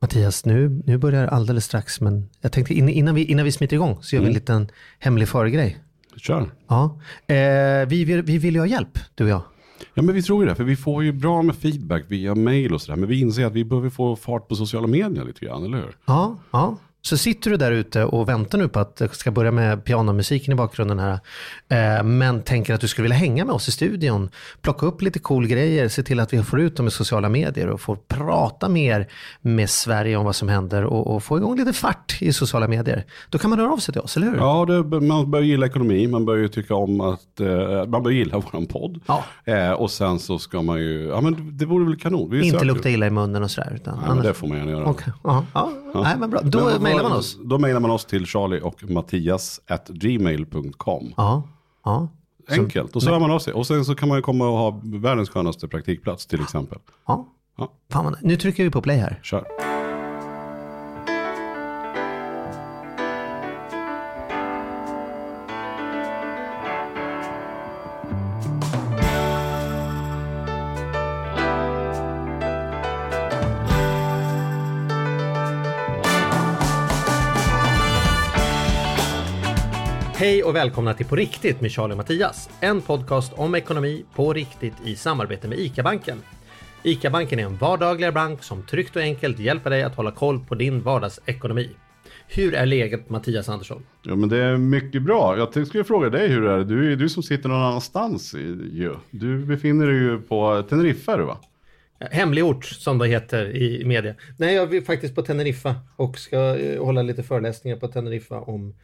Mattias, nu, nu börjar alldeles strax, men jag tänkte innan vi, innan vi smiter igång så gör vi en mm. liten hemlig föregrej. Kör. Ja. Eh, vi, vill, vi vill ju ha hjälp, du och jag. Ja men vi tror ju det, för vi får ju bra med feedback via mail och sådär. Men vi inser att vi behöver få fart på sociala medier lite grann, eller hur? Ja, ja. Så sitter du där ute och väntar nu på att det ska börja med pianomusiken i bakgrunden här. Eh, men tänker att du skulle vilja hänga med oss i studion. Plocka upp lite cool grejer, se till att vi får ut dem i sociala medier och får prata mer med Sverige om vad som händer och, och få igång lite fart i sociala medier. Då kan man röra av sig till oss, eller hur? Ja, det, man bör gilla ekonomi, man bör ju tycka om att, eh, man bör gilla våran podd. Ja. Eh, och sen så ska man ju, ja men det vore väl kanon. Vi Inte lukta illa i munnen och sådär. Utan ja, annars... det får man gärna göra. Okay. Ja, ja. ja. Nej, men bra. Då men, mejlar man oss? Då mejlar man oss till charlie och mattias at gmail.com. Ja, ja. Enkelt, och så hör man av sig. Och sen så kan man ju komma och ha världens skönaste praktikplats till exempel. Ja, ja. Fan, nu trycker vi på play här. Kör. Och välkomna till På riktigt med Charlie och Mattias. En podcast om ekonomi på riktigt i samarbete med ICA-banken. ICA-banken är en vardagligare bank som tryggt och enkelt hjälper dig att hålla koll på din vardagsekonomi. Hur är läget Mattias Andersson? Ja men det är mycket bra. Jag skulle fråga dig hur det är. Du är du som sitter någon annanstans ju. Du befinner dig ju på Teneriffa du va? Hemlig ort som det heter i media. Nej, jag är faktiskt på Teneriffa och ska eh, hålla lite föreläsningar på Teneriffa om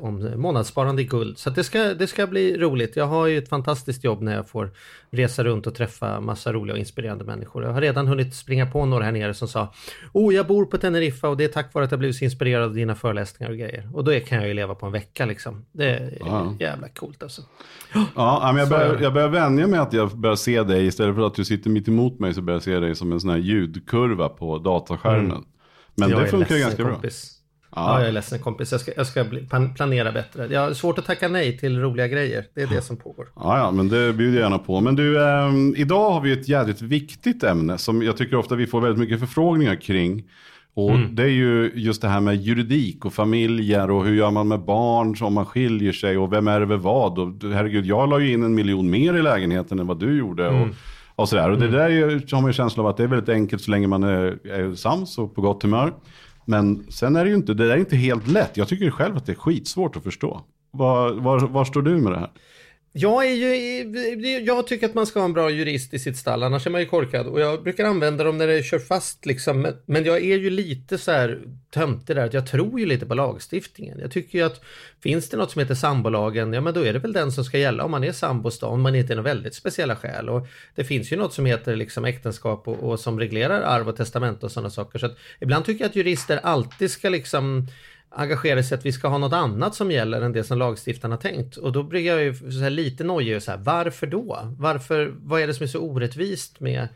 om månadssparande i guld. Så det, ska, det ska bli roligt. Jag har ju ett fantastiskt jobb när jag får resa runt och träffa massa roliga och inspirerande människor. Jag har redan hunnit springa på några här nere som sa Oh, jag bor på Teneriffa och det är tack vare att jag blivit så inspirerad av dina föreläsningar och grejer. Och då kan jag ju leva på en vecka liksom. Det är ja. jävla coolt alltså. Ja, men jag börjar, jag börjar vänja mig att jag börjar se dig istället för att du sitter mitt emot mig så börjar jag se dig som en sån här ljudkurva på dataskärmen. Mm. Men jag det funkar ju ganska kompis. bra. Ja. ja, jag är ledsen kompis. Jag ska, jag ska planera bättre. Jag har svårt att tacka nej till roliga grejer. Det är det som pågår. Ja, ja men det bjuder jag gärna på. Men du, eh, idag har vi ett jävligt viktigt ämne som jag tycker ofta vi får väldigt mycket förfrågningar kring. Och mm. det är ju just det här med juridik och familjer och hur gör man med barn om man skiljer sig och vem är med vad. Och herregud, jag la ju in en miljon mer i lägenheten än vad du gjorde. Mm. Och, och sådär. Och det mm. där är har man ju känslan av att det är väldigt enkelt så länge man är, är sams och på gott humör. Men sen är det ju inte, det är inte helt lätt. Jag tycker själv att det är skitsvårt att förstå. Var, var, var står du med det här? Jag, är ju, jag tycker att man ska ha en bra jurist i sitt stall, annars är man ju korkad. Och jag brukar använda dem när det kör fast liksom. Men jag är ju lite så här töntig där, att jag tror ju lite på lagstiftningen. Jag tycker ju att finns det något som heter sambolagen, ja men då är det väl den som ska gälla om man är sambos då, om man inte är några väldigt speciella skäl. Och det finns ju något som heter liksom äktenskap och, och som reglerar arv och testament och sådana saker. Så att ibland tycker jag att jurister alltid ska liksom engagera sig att vi ska ha något annat som gäller än det som lagstiftaren har tänkt. Och då blir jag ju lite nojig och så här, varför då? Varför, vad är det som är så orättvist med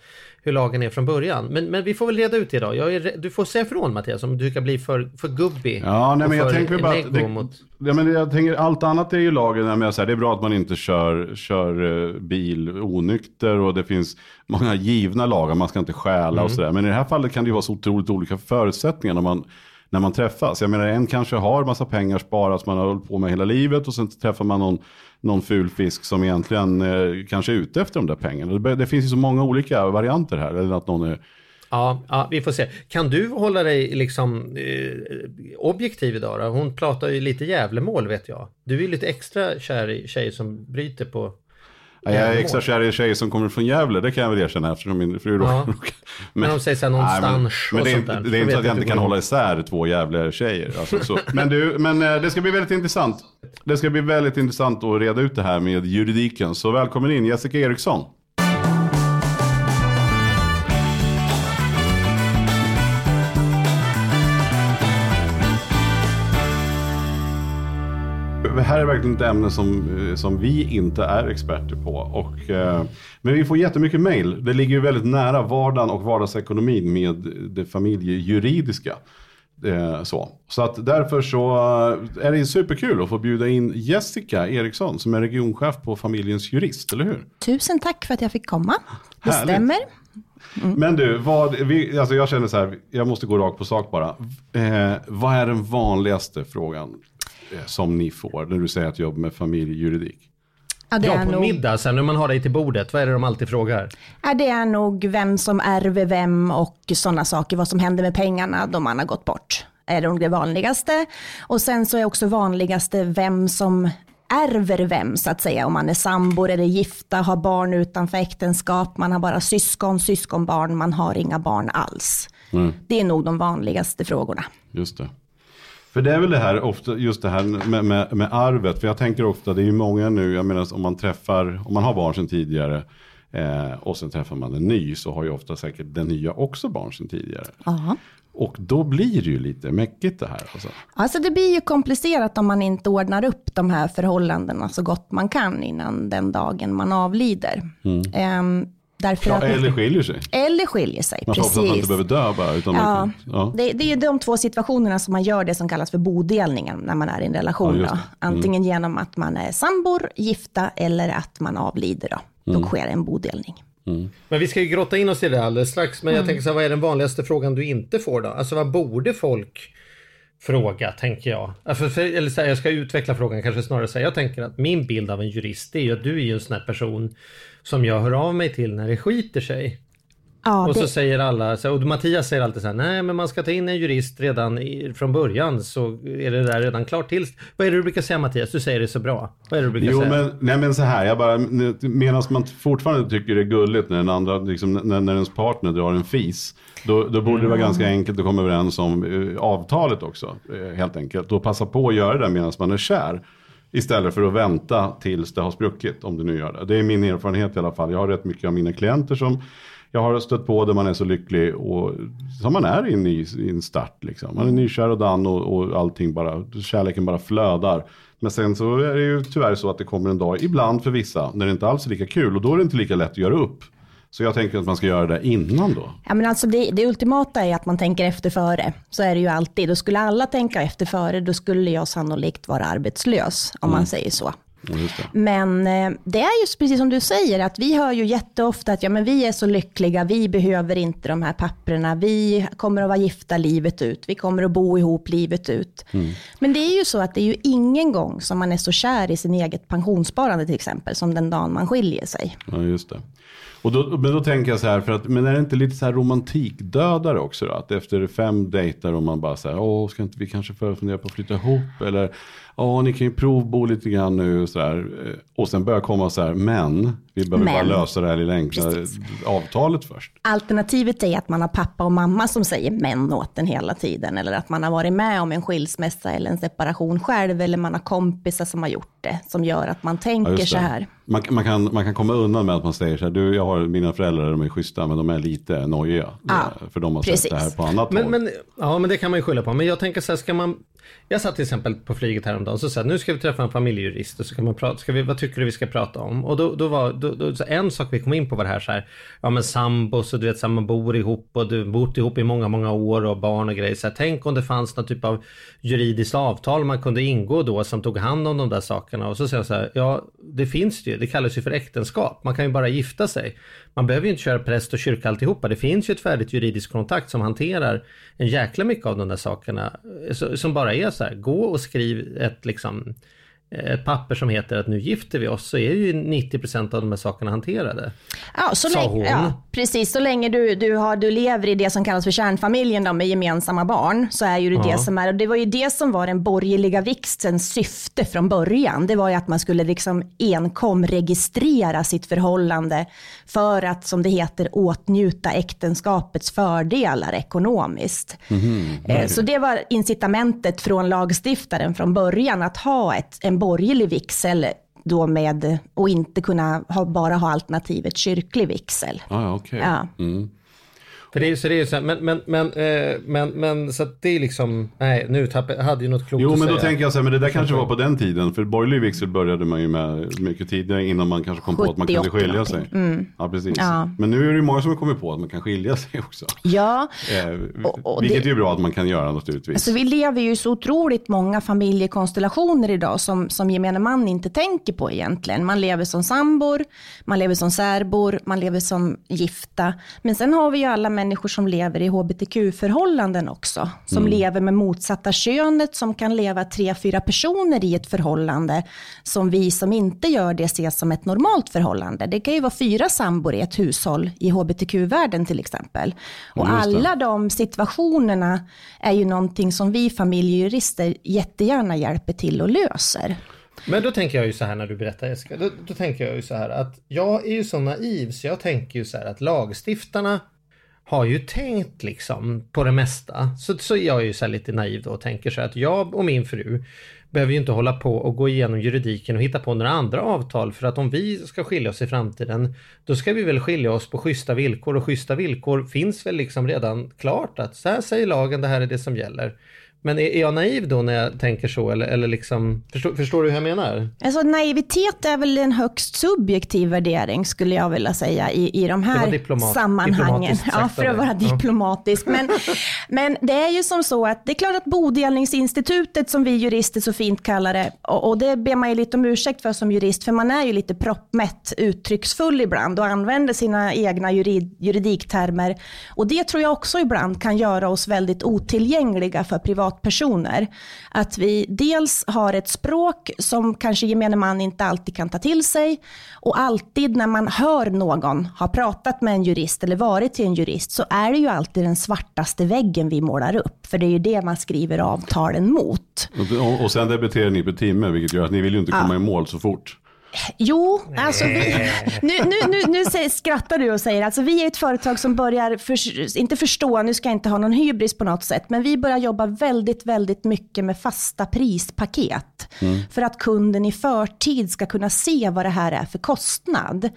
hur lagen är från början? Men, men vi får väl reda ut det idag. Är, du får säga ifrån Mattias om du kan bli för, för gubbig. Ja, nej, men jag tänker bara att det, mot... ja, men jag tänker, allt annat är ju lagen, med så här, det är bra att man inte kör, kör eh, bil onykter och det finns många givna lagar, man ska inte stjäla mm. och sådär. Men i det här fallet kan det ju vara så otroligt olika förutsättningar när man när man träffas. Jag menar en kanske har massa pengar sparat som man har hållit på med hela livet och sen träffar man någon, någon ful fisk som egentligen eh, kanske är ute efter de där pengarna. Det, det, finns ju så många olika varianter här. Eller att någon är, Ja, ja, vi får se. Kan du hålla dig liksom eh, objektiv idag då? Hon pratar ju lite jävlemål vet jag. Du är ju lite extra kär i tjejer som bryter på jag är extra kär i tjejer som kommer från Gävle, det kan jag väl erkänna eftersom min fru ja. men, men de säger så här någonstans nej, men, men det, är, sånt där. det är inte så att jag inte kan hålla isär två Gävle-tjejer. Alltså, men du, men eh, det ska bli väldigt intressant. Det ska bli väldigt intressant att reda ut det här med juridiken. Så välkommen in Jessica Eriksson. Det här är verkligen ett ämne som, eh, som vi inte är experter på. Och, eh, men vi får jättemycket mail. Det ligger ju väldigt nära vardagen och vardagsekonomin med det familjejuridiska. Eh, så. så att därför så är det superkul att få bjuda in Jessica Eriksson som är regionchef på Familjens Jurist, eller hur? Tusen tack för att jag fick komma. Det Härligt. stämmer. Mm. Men du, vad, vi, alltså jag känner så här, jag måste gå rakt på sak bara. Eh, vad är den vanligaste frågan som ni får när du säger att du jobbar med familjejuridik? Ja, det ja på nog... middag sen när man har dig till bordet, vad är det de alltid frågar? Ja, det är nog vem som ärver vem och sådana saker, vad som händer med pengarna då man har gått bort. är nog det vanligaste. Och sen så är också vanligaste vem som ärver vem så att säga. Om man är sambor eller gifta, har barn utanför äktenskap, man har bara syskon, syskonbarn, man har inga barn alls. Mm. Det är nog de vanligaste frågorna. Just det. För det är väl det här, ofta, just det här med, med, med arvet. För jag tänker ofta, det är ju många nu, jag menar om man träffar, om man har barn sedan tidigare. Eh, och sen träffar man en ny så har ju ofta säkert den nya också barn sedan tidigare. Aha. Och då blir det ju lite mäckigt det här. Alltså. alltså det blir ju komplicerat om man inte ordnar upp de här förhållandena så gott man kan innan den dagen man avlider. Mm. Um, Därför ja, att eller skiljer sig. Eller skiljer sig, man precis. Man inte behöver dö bara. Utan ja, kan, ja. Det, det, är de två situationerna som man gör det som kallas för bodelningen när man är i en relation. Ja, mm. Antingen genom att man är sambor, gifta eller att man avlider. Då, då mm. sker en bodelning. Mm. Men vi ska ju grotta in oss i det alldeles strax. Men jag mm. tänker så här, vad är den vanligaste frågan du inte får då? Alltså vad borde folk fråga, tänker jag. Alltså, för, eller så här, jag ska utveckla frågan kanske snarare säga. Jag tänker att min bild av en jurist är ju att du är ju en sån här person som jag hör av mig till när det skiter sig. Ja, och det... så säger alla, och Mattias säger alltid så här, nej men man ska ta in en jurist redan i, från början så är det där redan klart. Till, vad är det du brukar säga Mattias? Du säger det så bra. Vad är det du brukar jo, säga? Men, nej men så här, jag bara, medan man fortfarande tycker det är gulligt när, den andra, liksom, när, när ens partner drar en fis. Då, då borde mm. det vara mm. ganska enkelt att komma överens om uh, avtalet också. Uh, helt enkelt. Och passa på att göra det medan man är kär. Istället för att vänta tills det har spruckit, om det nu gör det. Det är min erfarenhet i alla fall. Jag har rätt mycket av mina klienter som jag har stött på där man är så lycklig och som man är i en, i en start. Liksom. Man är nykär och dan och, och allting bara, kärleken bara flödar. Men sen så är det ju tyvärr så att det kommer en dag, ibland för vissa, när det inte alls är lika kul och då är det inte lika lätt att göra upp. Så jag tänker att man ska göra det innan då. Ja, men alltså det, det ultimata är att man tänker efter före. Så är det ju alltid. Då skulle alla tänka efter före, då skulle jag sannolikt vara arbetslös, om mm. man säger så. Men eh, det är just precis som du säger, att vi hör ju jätteofta att ja, men vi är så lyckliga, vi behöver inte de här papperna, vi kommer att vara gifta livet ut, vi kommer att bo ihop livet ut. Mm. Men det är ju så att det är ju ingen gång som man är så kär i sin eget pensionssparande till exempel, som den dagen man skiljer sig. Ja, just det. Och då, men då tänker jag så här, för att, men är det inte lite så här romantikdödare också då? Att efter fem dejter och man bara så här, åh, ska inte vi kanske fundera på att flytta ihop? Eller, ja ni kan ju provbo lite grann nu och så där. Och sen börjar komma så här, men vi behöver men. bara lösa det här lilla enkla Precis. avtalet först. Alternativet är att man har pappa och mamma som säger men åt den hela tiden. Eller att man har varit med om en skilsmässa eller en separation själv. Eller man har kompisar som har gjort det. Som gör att man tänker ja, så här. Man, man, kan, man kan komma undan med att man säger så här, du jag har mina föräldrar, de är schyssta men de är lite nojiga. Ja, för de har precis. sett det här på annat men, håll. Men, ja men det kan man ju skylla på. Men jag tänker så här, ska man jag satt till exempel på flyget häromdagen och sa nu ska vi träffa en familjejurist och så kan man prata, ska vi, vad tycker du vi ska prata om? Och då, då var, då, då, en sak vi kom in på var det här så här, ja men sambos och du vet så här, man bor ihop och du bott ihop i många, många år och barn och grejer. Så här, tänk om det fanns någon typ av juridiskt avtal man kunde ingå då som tog hand om de där sakerna. Och så säger jag så här, ja det finns det ju, det kallas ju för äktenskap. Man kan ju bara gifta sig. Man behöver ju inte köra präst och kyrka alltihopa. Det finns ju ett färdigt juridiskt kontakt som hanterar en jäkla mycket av de där sakerna. Eh, som bara är så här, gå och skriv ett liksom ett papper som heter att nu gifter vi oss så är ju 90% av de här sakerna hanterade. Ja, så länge, ja, precis. Så länge du, du, har, du lever i det som kallas för kärnfamiljen då, med gemensamma barn så är ju det ja. det som är, och det var ju det som var den borgerliga vigselns syfte från början. Det var ju att man skulle liksom enkom registrera sitt förhållande för att, som det heter, åtnjuta äktenskapets fördelar ekonomiskt. Mm, så det var incitamentet från lagstiftaren från början, att ha ett, en borgerlig vigsel då med, och inte kunna ha, bara ha alternativet kyrklig vigsel. Ah, okay. ja. Mm. För det är, så det är så här, men, men, men, eh, men, men så att det är liksom, nej nu tappade, jag hade ju något klokt Jo att men då säga. tänker jag så här, men det där kanske var på den tiden. För borgerlig vigsel började man ju med mycket tidigare innan man kanske kom på att man kunde 70, skilja sig. någonting. Ja precis. Ja. Men nu är det ju många som har kommit på att man kan skilja sig också. Ja, Eh, Och- och vilket det- är ju bra att man kan göra naturligtvis. Alltså vi lever ju i så otroligt många familjekonstellationer idag som, som gemene man inte tänker på egentligen. Man lever som sambor, man lever som särbor, man lever som gifta. Men sen har vi ju alla människor som lever i hbtq-förhållanden också. Som lever med motsatta könet, som kan leva tre, fyra personer i ett förhållande. Som vi som inte gör det ser som ett normalt förhållande. Det kan ju vara fyra sambor i ett hushåll i hbtq-världen till exempel. Och det. alla de situationerna är ju någonting som vi familjejurister jättegärna hjälper till och löser. Men då tänker jag ju så här när du berättar Jessica, då, då tänker jag ju så här att jag är ju så naiv så jag tänker ju så här att lagstiftarna har ju tänkt liksom på det mesta. Så, så jag är ju så här lite naiv då och tänker så här att jag och min fru behöver ju inte hålla på och gå igenom juridiken och hitta på några andra avtal för att om vi ska skilja oss i framtiden då ska vi väl skilja oss på schyssta villkor och schyssta villkor finns väl liksom redan klart att så här säger lagen, det här är det som gäller. Men är, är jag naiv då när jag tänker så eller, eller liksom, förstår, förstår du hur jag menar? Alltså naivitet är väl en högst subjektiv värdering skulle jag vilja säga i, i de här diplomat- sammanhangen. Ja, för att vara Ja. diplomatisk. Men, men det är ju som så att det är klart att bodelningsinstitutet som vi jurister så fint kallar det, och, och det ber man ju lite om ursäkt för som jurist, för man är ju lite proppmätt uttrycksfull ibland och använder sina egna jurid, juridiktermer. Och det tror jag också ibland kan göra oss väldigt otillgängliga för privatpersoner. Att vi dels har ett språk som kanske gemene man inte alltid kan ta till sig och alltid när man hör någon ha pratat med en jurist eller varit till en jurist så är det ju alltid den svartaste väggen vi målar upp. För det är ju det man skriver avtalen mot. Och, och sen debiterar ni per timme vilket gör att ni vill ju inte komma i mål så fort. Jo, alltså vi, nu, nu, nu, nu säger, skrattar du och säger alltså vi är ett företag som börjar, för, inte förstå, nu ska jag inte ha någon hybris på något sätt, men vi börjar jobba väldigt, väldigt mycket med fasta prispaket. För att kunden i förtid ska kunna se vad det här är för kostnad.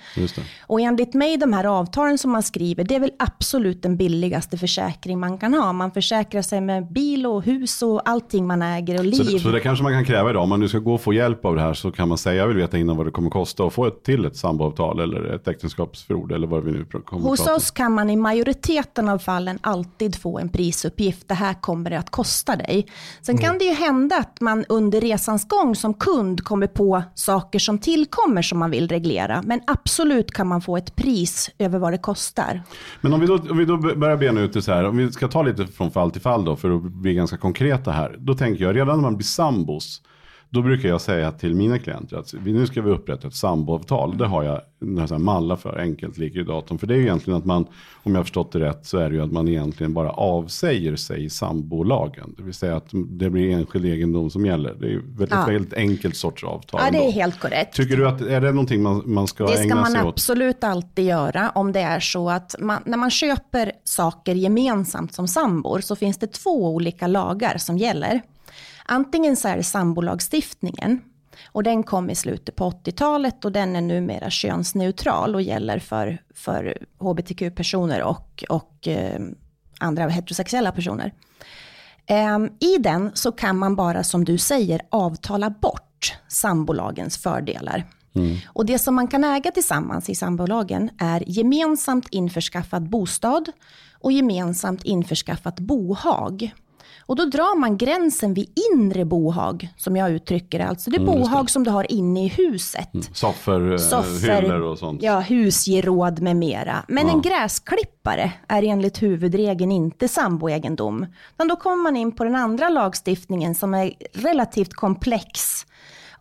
Och enligt mig, de här avtalen som man skriver, det är väl absolut den billigaste försäkring man kan ha. Man försäkrar sig med bil och hus och allting man äger och Så, liv. det- så det kanske man kan kräva idag. Om man nu ska gå och få hjälp av det här så kan man säga, jag vill veta innan vad det kommer kosta att få ett till ett samboavtal eller ett äktenskapsförord eller vad vi nu kommer Hos oss kan man i majoriteten av fallen alltid få en prisuppgift. Det här kommer det att kosta dig. Sen kan det ju hända att man under resans gång som kund kommer på saker som tillkommer som man vill reglera. Men absolut kan man få ett pris över vad det kostar. Men om vi, då, om vi då börjar bena ut det så här, om vi ska ta lite från fall till fall då för att bli ganska konkreta här. Då tänker jag, redan när man blir sambos, då brukar jag säga till mina klienter att nu ska vi upprätta ett samboavtal. Det har jag några mallar för, enkelt ligger i datorn. För det är ju egentligen att man, om jag har förstått det rätt, så är det ju att man egentligen bara avsäger sig sambolagen. Det vill säga att det blir enskild egendom som gäller. Det är ju väldigt, Ja. väldigt enkelt sorts avtal. Ja, det är helt korrekt. Tycker du att, är det någonting man, man ska Det ska ägna man sig åt? absolut alltid göra om det är så att man, när man köper saker gemensamt som sambor så finns det två olika lagar som gäller. Antingen så är det sambolagstiftningen och den kom i slutet på 80-talet och den är numera könsneutral och gäller för, för hbtq-personer och, och eh, andra heterosexuella personer. Ehm, I den så kan man bara, som du säger, avtala bort sambolagens fördelar. Och det som man kan äga tillsammans i sambolagen är gemensamt införskaffad bostad och gemensamt införskaffat bohag. Och då drar man gränsen vid inre bohag, som jag uttrycker det. Alltså det bohag som du har inne i huset. Soffor, eh, Soffor, hyllor och sånt. Ja, husgeråd med mera. Men en gräsklippare är enligt huvudregeln inte samboegendom. Utan då kommer man in på den andra lagstiftningen som är relativt komplex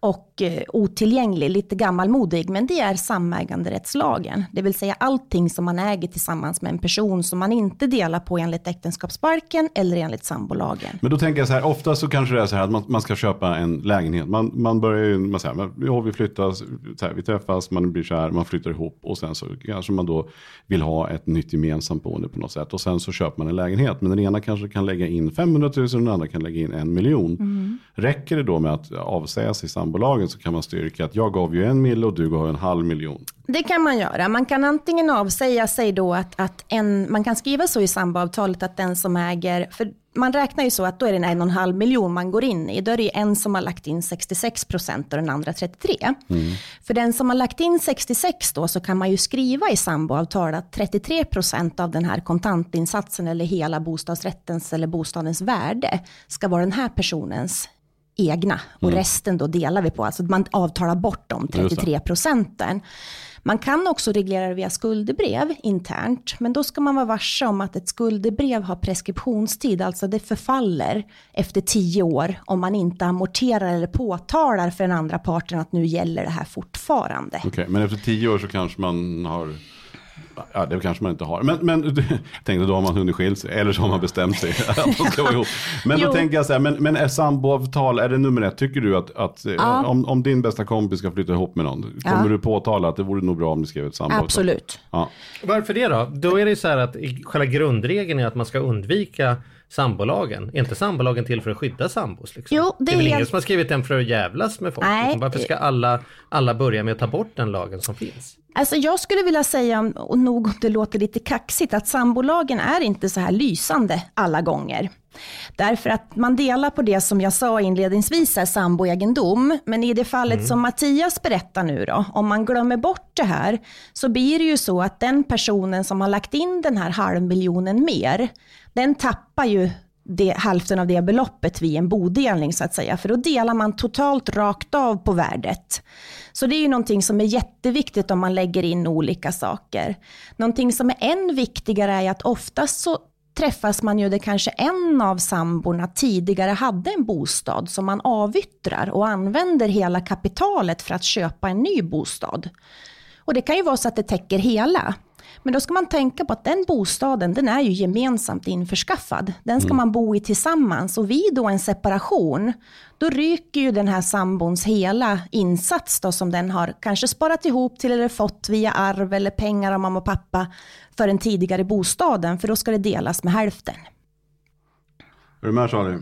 och eh, otillgänglig, lite gammalmodig, men det är samäganderättslagen. Det vill säga allting som man äger tillsammans med en person som man inte delar på enligt äktenskapsbalken eller enligt sambolagen. Men då tänker jag så här, ofta så kanske det är så här att man, man ska köpa en lägenhet. Man, man börjar ju, man säger, ja, vi flyttas, så här, vi träffas, man blir här, man flyttar ihop och sen så kanske man då vill ha ett nytt gemensamt boende på något sätt. Och sen så köper man en lägenhet. Men den ena kanske kan lägga in 500 000 och den andra kan lägga in en miljon. Räcker det då med att avsäga sig sambolagen så kan man styrka att jag gav ju en mille och du gav en halv miljon. Det kan man göra. Man kan antingen avsäga sig då att, att en, man kan skriva så i samboavtalet att den som äger, för man räknar ju så att då är det en och en halv miljon man går in i. Då är det en som har lagt in 66 procent och den andra 33. Mm. För den som har lagt in 66 då så kan man ju skriva i samboavtalet att 33 procent av den här kontantinsatsen eller hela bostadsrättens eller bostadens värde ska vara den här personens egna och mm. resten då delar vi på. Alltså man avtalar bort de 33 procenten. Man kan också reglera det via skuldebrev internt, men då ska man vara varse om att ett skuldebrev har preskriptionstid, alltså det förfaller efter tio år om man inte amorterar eller påtalar för den andra parten att nu gäller det här fortfarande. Okej, okay, men efter tio år så kanske man har Ja, det kanske man inte har. Men, men tänkte då har man hunnit skilja sig. Eller så har man bestämt sig att de ska vara ihop. Men då tänker jag så här, men, men är samboavtal, är det nummer ett? Tycker du att, att ja. om, om din bästa kompis ska flytta ihop med någon, kommer ja. du påtala att det vore nog bra om du skrev ett samboavtal? Absolut. Ja. Varför det då? Då är det så här att själva grundregeln är att man ska undvika sambolagen? Är inte sambolagen till för att skydda sambos? Liksom? Jo, det, det är väl helt... ingen som har skrivit den för att jävlas med folk? Nej. Liksom. Varför ska alla, alla börja med att ta bort den lagen som finns? Alltså jag skulle vilja säga, och nog om det låter lite kaxigt, att sambolagen är inte så här lysande alla gånger. Därför att man delar på det som jag sa inledningsvis är samboegendom. Men i det fallet mm. som Mattias berättar nu då, om man glömmer bort det här, så blir det ju så att den personen som har lagt in den här halvmiljonen mer, den tappar ju det, hälften av det beloppet vid en bodelning så att säga. För då delar man totalt rakt av på värdet. Så det är ju någonting som är jätteviktigt om man lägger in olika saker. Någonting som är än viktigare är att oftast så träffas man ju där kanske en av samborna tidigare hade en bostad som man avyttrar och använder hela kapitalet för att köpa en ny bostad. Och det kan ju vara så att det täcker hela. Men då ska man tänka på att den bostaden, den är ju gemensamt införskaffad. Den ska mm. man bo i tillsammans och vid då en separation, då ryker ju den här sambons hela insats då som den har kanske sparat ihop till eller fått via arv eller pengar av mamma och pappa för den tidigare bostaden, för då ska det delas med hälften. Är du med Charlie?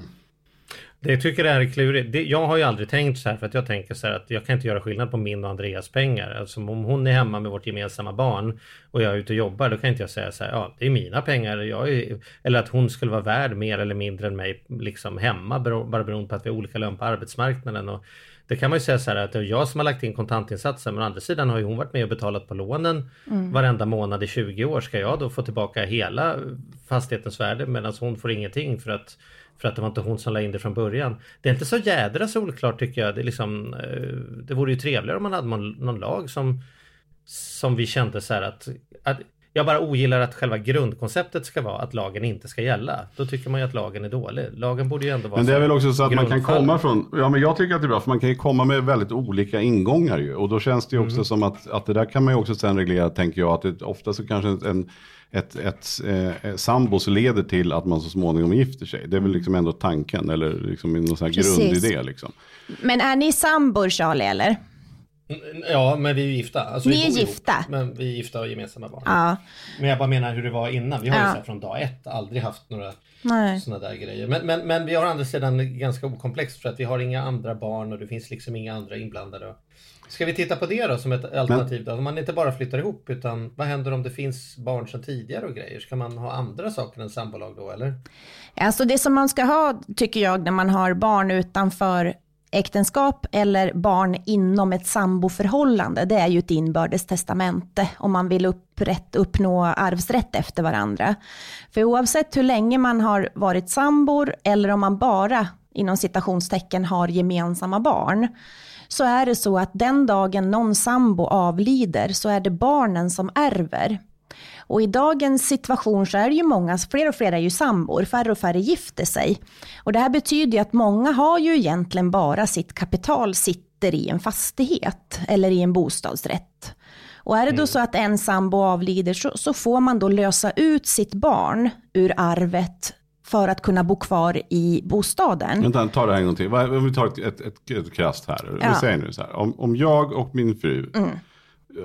Det tycker jag är klurigt. Det, jag har ju aldrig tänkt så här för att jag tänker så här att jag kan inte göra skillnad på min och Andreas pengar. Alltså om hon är hemma med vårt gemensamma barn och jag är ute och jobbar då kan inte jag säga så här, ja det är mina pengar. Jag är, eller att hon skulle vara värd mer eller mindre än mig liksom hemma bara beroende på att vi har olika lön på arbetsmarknaden. Och det kan man ju säga så här att det är jag som har lagt in kontantinsatsen men å andra sidan har ju hon varit med och betalat på lånen mm. varenda månad i 20 år. Ska jag då få tillbaka hela fastighetens värde medan hon får ingenting för att för att det var inte hon som la in det från början. Det är inte så jädra solklart tycker jag. Det, är liksom, eh, det vore ju trevligare om man hade någon, någon lag som, som vi kände så här att, att jag bara ogillar att själva grundkonceptet ska vara att lagen inte ska gälla. Då tycker man ju att lagen är dålig. Lagen borde ju ändå vara Men det är väl också så att man kan komma från, ja men jag tycker att det är bra för man kan ju komma med väldigt olika ingångar ju. Och då känns det ju också mm. som att, att det där kan man ju också sen reglera, tänker jag, att det, ofta så kanske en ett, ett eh, sambos leder till att man så småningom gifter sig. Det är väl liksom ändå tanken eller liksom någon sån här grundidé. Liksom. Men är ni sambor Charlie eller? Ja, men vi är gifta. Alltså, ni är gifta? Ihop, men vi är gifta och gemensamma barn. Ja. Men jag bara menar hur det var innan. Vi har ja. ju så från dag ett aldrig haft några sådana där grejer. Men, men, men vi har å andra sidan ganska okomplext för att vi har inga andra barn och det finns liksom inga andra inblandade. Ska vi titta på det då som ett alternativ? Då? Om man inte bara flyttar ihop utan vad händer om det finns barn sedan tidigare och grejer? Ska man ha andra saker än sambolag då eller? Alltså det som man ska ha tycker jag när man har barn utanför äktenskap eller barn inom ett samboförhållande, det är ju ett inbördes testamente om man vill upprätt, uppnå arvsrätt efter varandra. För oavsett hur länge man har varit sambor eller om man bara inom citationstecken har gemensamma barn, så är det så att den dagen någon sambo avlider så är det barnen som ärver. Och i dagens situation så är det ju många, fler och fler är ju sambor, färre och färre gifter sig. Och det här betyder ju att många har ju egentligen bara sitt kapital sitter i en fastighet eller i en bostadsrätt. Och är det då mm. så att en sambo avlider så, så får man då lösa ut sitt barn ur arvet för att kunna bo kvar i bostaden. Vänta, ta det här en gång till. Om vi tar ett, ett, ett, ett krasst här. Ja. Vi säger nu så här. Om, om jag och min fru mm.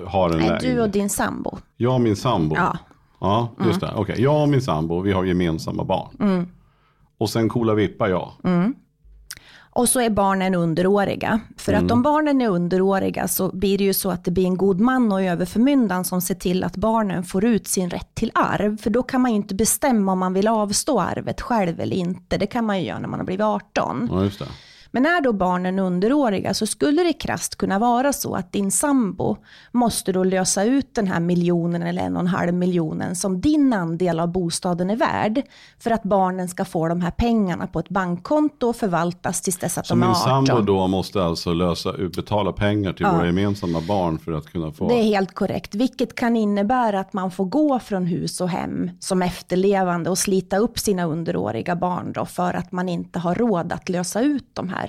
Har en Nej. Du och din sambo. Jag och min sambo. Ja. Ja, just mm. det. Okay. jag och min sambo, vi har gemensamma barn. Mm. Och sen coola vippar jag. Mm. Och så är barnen underåriga. För mm. att om barnen är underåriga så blir det ju så att det blir en god man och överförmyndaren som ser till att barnen får ut sin rätt till arv. För då kan man ju inte bestämma om man vill avstå arvet själv eller inte. Det kan man ju göra när man har blivit 18. Ja, just det. Men är då barnen underåriga så skulle det krast kunna vara så att din sambo måste då lösa ut den här miljonen eller en och en halv miljonen som din andel av bostaden är värd för att barnen ska få de här pengarna på ett bankkonto och förvaltas tills dess att så de är 18. Så min sambo då måste alltså lösa ut, betala pengar till ja. våra gemensamma barn för att kunna få? Det är helt korrekt, vilket kan innebära att man får gå från hus och hem som efterlevande och slita upp sina underåriga barn då för att man inte har råd att lösa ut de här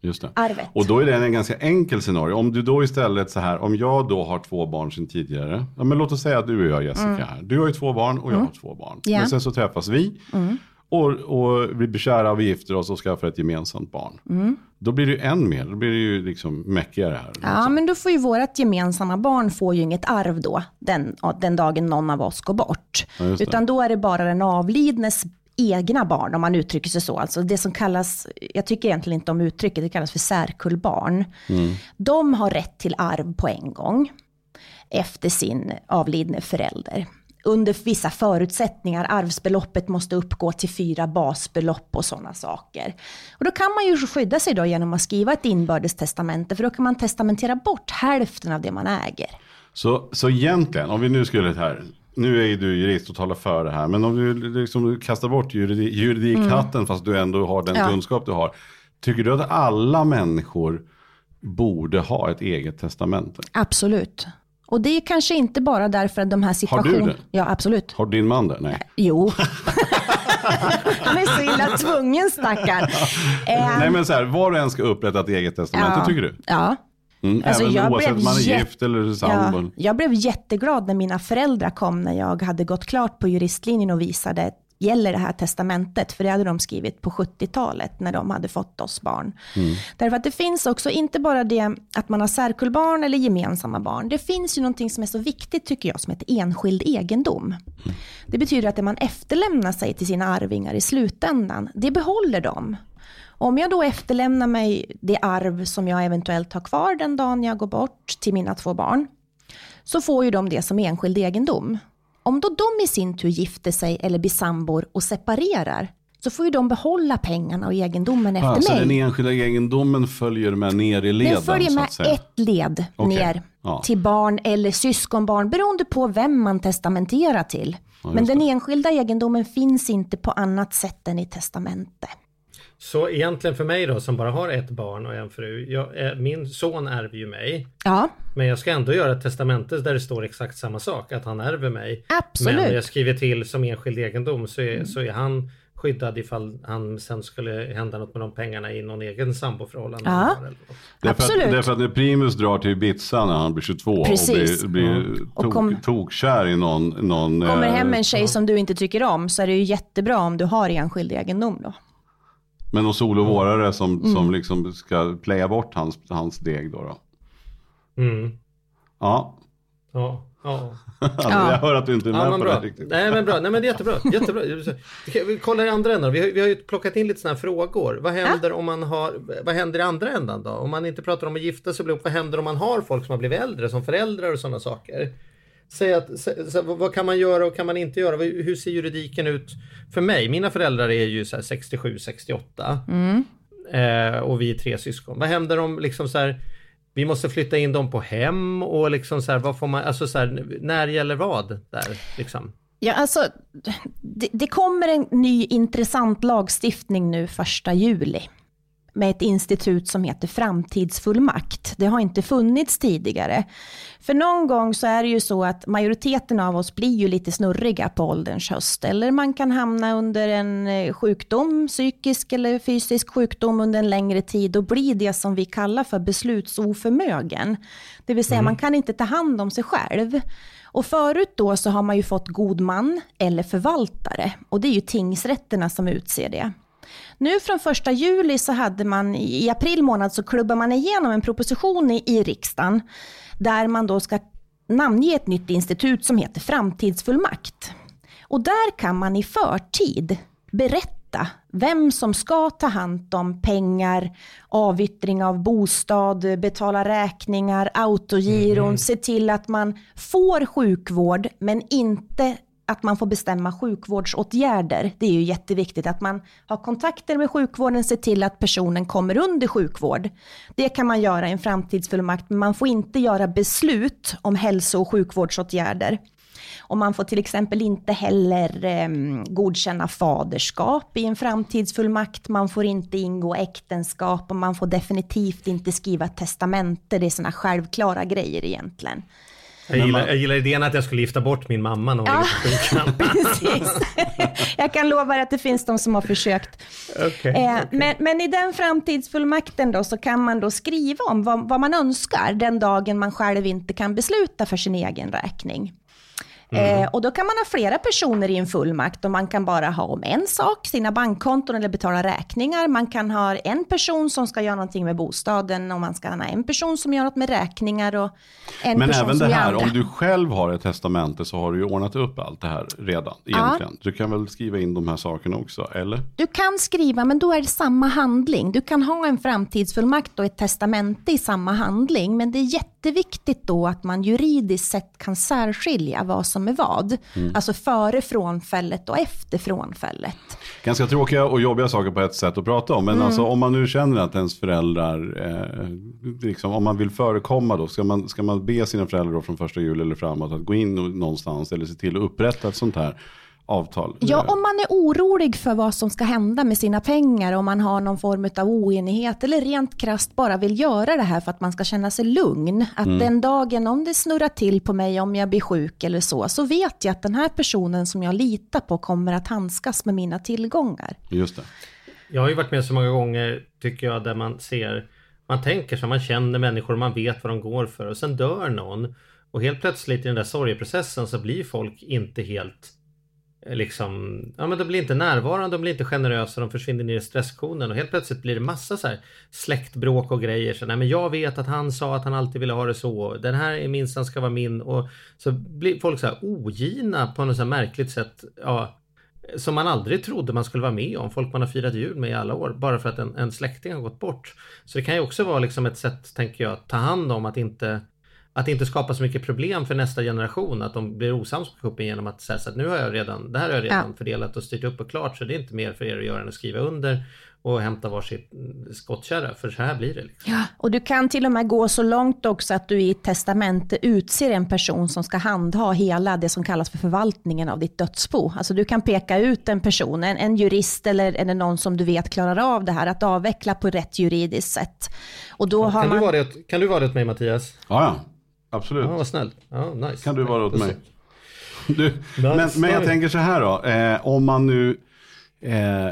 Just det. arvet. Och då är det en ganska enkel scenario. Om du då istället så här, om jag då har två barn sedan tidigare. Ja, men låt oss säga att du och jag Jessica mm. här. Du har ju två barn och jag mm. har två barn. Yeah. Men sen så träffas vi. Mm. Och, och vi blir kära, vi gifter oss och skaffar ett gemensamt barn. Mm. Då blir det ju än mer, då blir det ju liksom mäckigare här. Ja, liksom. men då får ju vårt gemensamma barn får ju inget arv då, den, den dagen någon av oss går bort. Ja, Utan då är det bara den avlidnes egna barn, om man uttrycker sig så. Alltså det som kallas, jag tycker egentligen inte om uttrycket, det kallas för särkullbarn. Mm. De har rätt till arv på en gång efter sin avlidne förälder. Under vissa förutsättningar, arvsbeloppet måste uppgå till fyra basbelopp och sådana saker. Och då kan man ju skydda sig då genom att skriva ett inbördes testamente, för då kan man testamentera bort hälften av det man äger. Så, så egentligen, om vi nu skulle här nu är ju du jurist och talar för det här, men om du liksom kastar bort juridik, juridikhatten mm. fast du ändå har den ja. kunskap du har. Tycker du att alla människor borde ha ett eget testamente? Absolut. Och det är kanske inte bara därför att de här situationerna... Har du det? Ja, absolut. Har din man det? Nej. Jo. Han är så illa tvungen stackarn. Nej men så här, var och en ska upprätta ett eget testamente, ja. tycker du? Ja. Mm, alltså även jag oavsett om man är gift eller sambo. Ja, jag blev jätteglad när mina föräldrar kom när jag hade gått klart på juristlinjen och visade gäller det här testamentet, för det hade de skrivit på 70-talet när de hade fått oss barn. Mm. Därför att det finns också, inte bara det att man har särkullbarn eller gemensamma barn, det finns ju någonting som är så viktigt tycker jag som heter enskild egendom. Mm. Det betyder att det man efterlämnar sig till sina arvingar i slutändan, det behåller de. Om jag då efterlämnar mig det arv som jag eventuellt har kvar den dagen jag går bort till mina två barn, så får ju de det som enskild egendom. Om då de i sin tur gifter sig eller blir sambor och separerar, så får ju de behålla pengarna och egendomen efter alltså mig. Så den enskilda egendomen följer med ner i leden? Den följer med ett led okay. ner ja. till barn eller syskonbarn, beroende på vem man testamenterar till. Ja, Men den enskilda egendomen finns inte på annat sätt än i testamente. Så egentligen för mig då som bara har ett barn och en fru. Jag, eh, min son ärver ju mig. Ja. Men jag ska ändå göra ett testamente där det står exakt samma sak. Att han ärver mig. Absolut. Men jag skriver till som enskild egendom så är, mm. så är han skyddad ifall han sen skulle hända något med de pengarna i någon egen samboförhållande. Ja, därför absolut. Att, därför att när Primus drar till Ibiza när han blir 22 Precis. och blir, blir mm. tok, kom, tokkär i någon, någon... Kommer hem en tjej ja. som du inte tycker om så är det ju jättebra om du har enskild egendom då. Men någon solovårare som, mm. som liksom ska playa bort hans, hans deg då? då. Mm. Ja. Ja. Ja. alltså, ja. Jag hör att du inte är med ja, på bra. det riktigt. Nej men bra, nej men det är jättebra. jättebra. Vi kollar i andra änden. Vi har, vi har ju plockat in lite sådana här frågor. Vad händer ja. om man har, vad händer i andra ändan då? Om man inte pratar om att gifta sig, vad händer om man har folk som har blivit äldre som föräldrar och sådana saker? Säg att, så, vad kan man göra och kan man inte göra? Hur ser juridiken ut för mig? Mina föräldrar är ju 67, 68 mm. eh, och vi är tre syskon. Vad händer om liksom så här, vi måste flytta in dem på hem och liksom så här, vad får man, alltså så här, när gäller vad där liksom? Ja, alltså, det, det kommer en ny intressant lagstiftning nu första juli med ett institut som heter framtidsfullmakt. Det har inte funnits tidigare. För någon gång så är det ju så att majoriteten av oss blir ju lite snurriga på ålderns höst. Eller man kan hamna under en eh, sjukdom, psykisk eller fysisk sjukdom under en längre tid och bli det som vi kallar för beslutsoförmögen. Det vill säga mm. man kan inte ta hand om sig själv. Och förut då så har man ju fått god man eller förvaltare och det är ju tingsrätterna som utser det. Nu från första juli så hade man, i april månad så klubbar man igenom en proposition i, i riksdagen där man då ska namnge ett nytt institut som heter framtidsfullmakt. Och där kan man i förtid berätta vem som ska ta hand om pengar, avyttring av bostad, betala räkningar, autogiron, mm. se till att man får sjukvård men inte att man får bestämma sjukvårdsåtgärder. Det är ju jätteviktigt att man har kontakter med sjukvården, ser till att personen kommer under sjukvård. Det kan man göra i en framtidsfullmakt, men man får inte göra beslut om hälso och sjukvårdsåtgärder. Och man får till exempel inte heller eh, godkänna faderskap i en framtidsfullmakt. Man får inte ingå äktenskap och man får definitivt inte skriva testamente. Det är sådana självklara grejer egentligen. Jag gillar, jag gillar idén att jag skulle gifta bort min mamma när hon ja, på precis. Jag kan lova att det finns de som har försökt. Okay, eh, okay. Men, men, i den framtidsfullmakten då så kan man då skriva om vad, vad man önskar den dagen man själv inte kan besluta för sin egen räkning. Mm. Eh, och då kan man ha flera personer i en fullmakt och man kan bara ha om en sak, sina bankkonton eller betala räkningar. Man kan ha en person som ska göra någonting med bostaden och man ska ha en person som gör något med räkningar och en Men person även det här, om du själv har ett testamente så har du ju ordnat upp allt det här redan egentligen. Ja. Du kan väl skriva in de här sakerna också, eller? Du kan skriva, men då är det samma handling. Du kan ha en framtidsfullmakt och ett testamente i samma handling, men det är jätteviktigt då att man juridiskt sett kan särskilja vad som som är vad. Mm. Alltså före frånfället och efter frånfället. Ganska tråkiga och jobbiga saker på ett sätt att prata om. Men mm. alltså, om man nu känner att ens föräldrar, eh, liksom, om man vill förekomma då, ska man, ska man be sina föräldrar från första jul eller framåt att gå in någonstans eller se till att upprätta ett sånt här avtal. Ja, om man är orolig för vad som ska hända med sina pengar, om man har någon form av oenighet eller rent krast bara vill göra det här för att man ska känna sig lugn. Att mm. den dagen om det snurrar till på mig, om jag blir sjuk eller så, så vet jag att den här personen som jag litar på kommer att handskas med mina tillgångar. Just det. Jag har ju varit med så många gånger, tycker jag, där man ser, man tänker så, man känner människor, man vet vad de går för och sen dör någon. Och helt plötsligt i den där sorgeprocessen så blir folk inte helt Eh, liksom, ja men de blir inte närvarande, de blir inte generösa, de försvinner ner i stresskonen och helt plötsligt blir det massa så här släktbråk och grejer. Så, nej men jag vet att han sa att han alltid ville ha det så, den här är minsann ska vara min och så blir folk så här ogina på något så här märkligt sätt. Ja, som man aldrig trodde man skulle vara med om. Folk man har firat jul med i alla år. Bara för att en, en släkting har gått bort. Så det kan ju också vara liksom ett sätt, tänker jag, att ta hand om att inte att inte skapa så mycket problem för nästa generation. Att de blir osams med kuppen genom att säga att nu har jag redan, det här har jag redan ja. fördelat och styrt upp och klart så det är inte mer för er att göra än att skriva under och hämta varsitt skottkärra för så här blir det. Liksom. Ja, och du kan till och med gå så långt också att du i ett testamente utser en person som ska handha hela det som kallas för förvaltningen av ditt dödsbo. Alltså du kan peka ut en person, en, en jurist eller, eller någon som du vet klarar av det här, att avveckla på rätt juridiskt sätt. Och då ja, har kan, man... du vara det, kan du vara det åt mig Mattias? Ja, ja. Absolut. Ja, vad snäll. Ja, nice. Kan du vara åt mig? Du, men, men jag tänker så här då, eh, om man nu eh,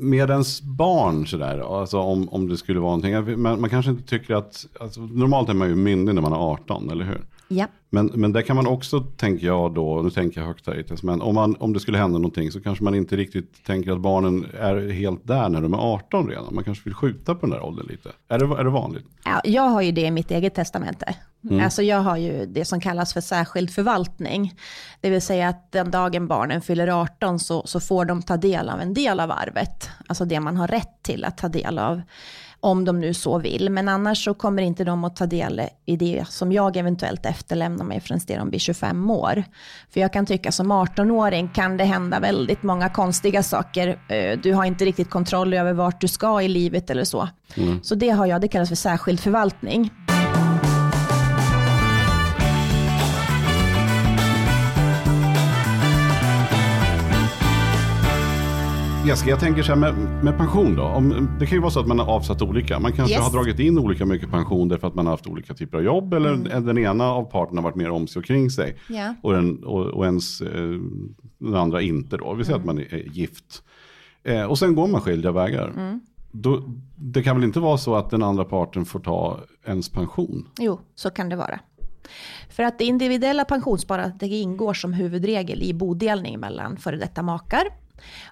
med ens barn sådär, alltså om, om det skulle vara någonting, man, man kanske inte tycker att, alltså, normalt är man ju myndig när man är 18, eller hur? Ja. Men, men där kan man också, tänker jag då, nu tänker jag högt här men om, man, om det skulle hända någonting så kanske man inte riktigt tänker att barnen är helt där när de är 18 redan. Man kanske vill skjuta på den där åldern lite. Är det, är det vanligt? Ja, jag har ju det i mitt eget testamente. Mm. Alltså jag har ju det som kallas för särskild förvaltning. Det vill säga att den dagen barnen fyller 18 så, så får de ta del av en del av arvet. Alltså det man har rätt till att ta del av om de nu så vill. Men annars så kommer inte de att ta del i det som jag eventuellt efterlämnar mig förrän de blir 25 år. För jag kan tycka som 18-åring kan det hända väldigt många konstiga saker. Eh, du har inte riktigt kontroll över vart du ska i livet eller så. Mm. Så det har jag, det kallas för särskild förvaltning. Jessica, jag tänker så här med, med pension då. Om, det kan ju vara så att man har avsatt olika. Man kanske yes. har dragit in olika mycket pension därför att man har haft olika typer av jobb. Eller mm. den ena av parterna har varit mer om sig och kring sig. Yeah. Och, den, och, och ens eh, den andra inte då. Vi säger mm. att man är, är gift. Eh, och sen går man skilda vägar. Mm. Då, det kan väl inte vara så att den andra parten får ta ens pension? Jo, så kan det vara. För att det individuella pensionssparandet ingår som huvudregel i bodelning mellan före detta makar.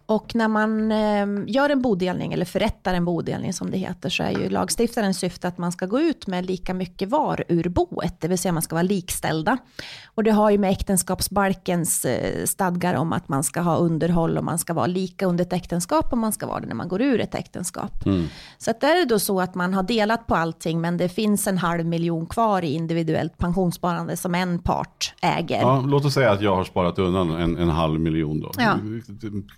Och när man eh, gör en bodelning, eller förrättar en bodelning som det heter, så är ju lagstiftarens syfte att man ska gå ut med lika mycket var ur boet, det vill säga man ska vara likställda. Och det har ju med äktenskapsbalkens eh, stadgar om att man ska ha underhåll och man ska vara lika under ett äktenskap och man ska vara det när man går ur ett äktenskap. Mm. Så att där är det då så att man har delat på allting, men det finns en halv miljon kvar i individuellt pensionssparande som en part äger. Ja, låt oss säga att jag har sparat undan en, en halv miljon då. Ja.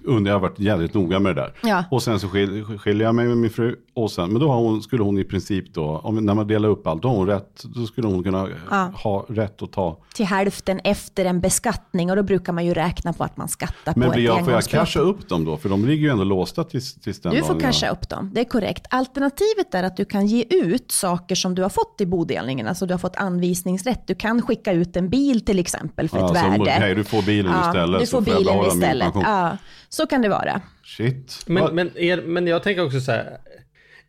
Under, jag har varit jävligt noga med det där. Ja. Och sen så skil, skiljer jag mig med min fru. Och sen, men då hon, skulle hon i princip då, om, när man delar upp allt, då har hon rätt. Då skulle hon kunna ja. ha rätt att ta. Till hälften efter en beskattning och då brukar man ju räkna på att man skattar men på ett jag, får jag casha upp dem då? För de ligger ju ändå låsta tills, tills den Du får casha upp dem, det är korrekt. Alternativet är att du kan ge ut saker som du har fått i bodelningen. Alltså du har fått anvisningsrätt. Du kan skicka ut en bil till exempel för ja, ett värde. Okej, okay, du får bilen ja, istället. Du får bilen istället. Ja, så kan det vara. Shit. Men, men, är, men jag tänker också så här.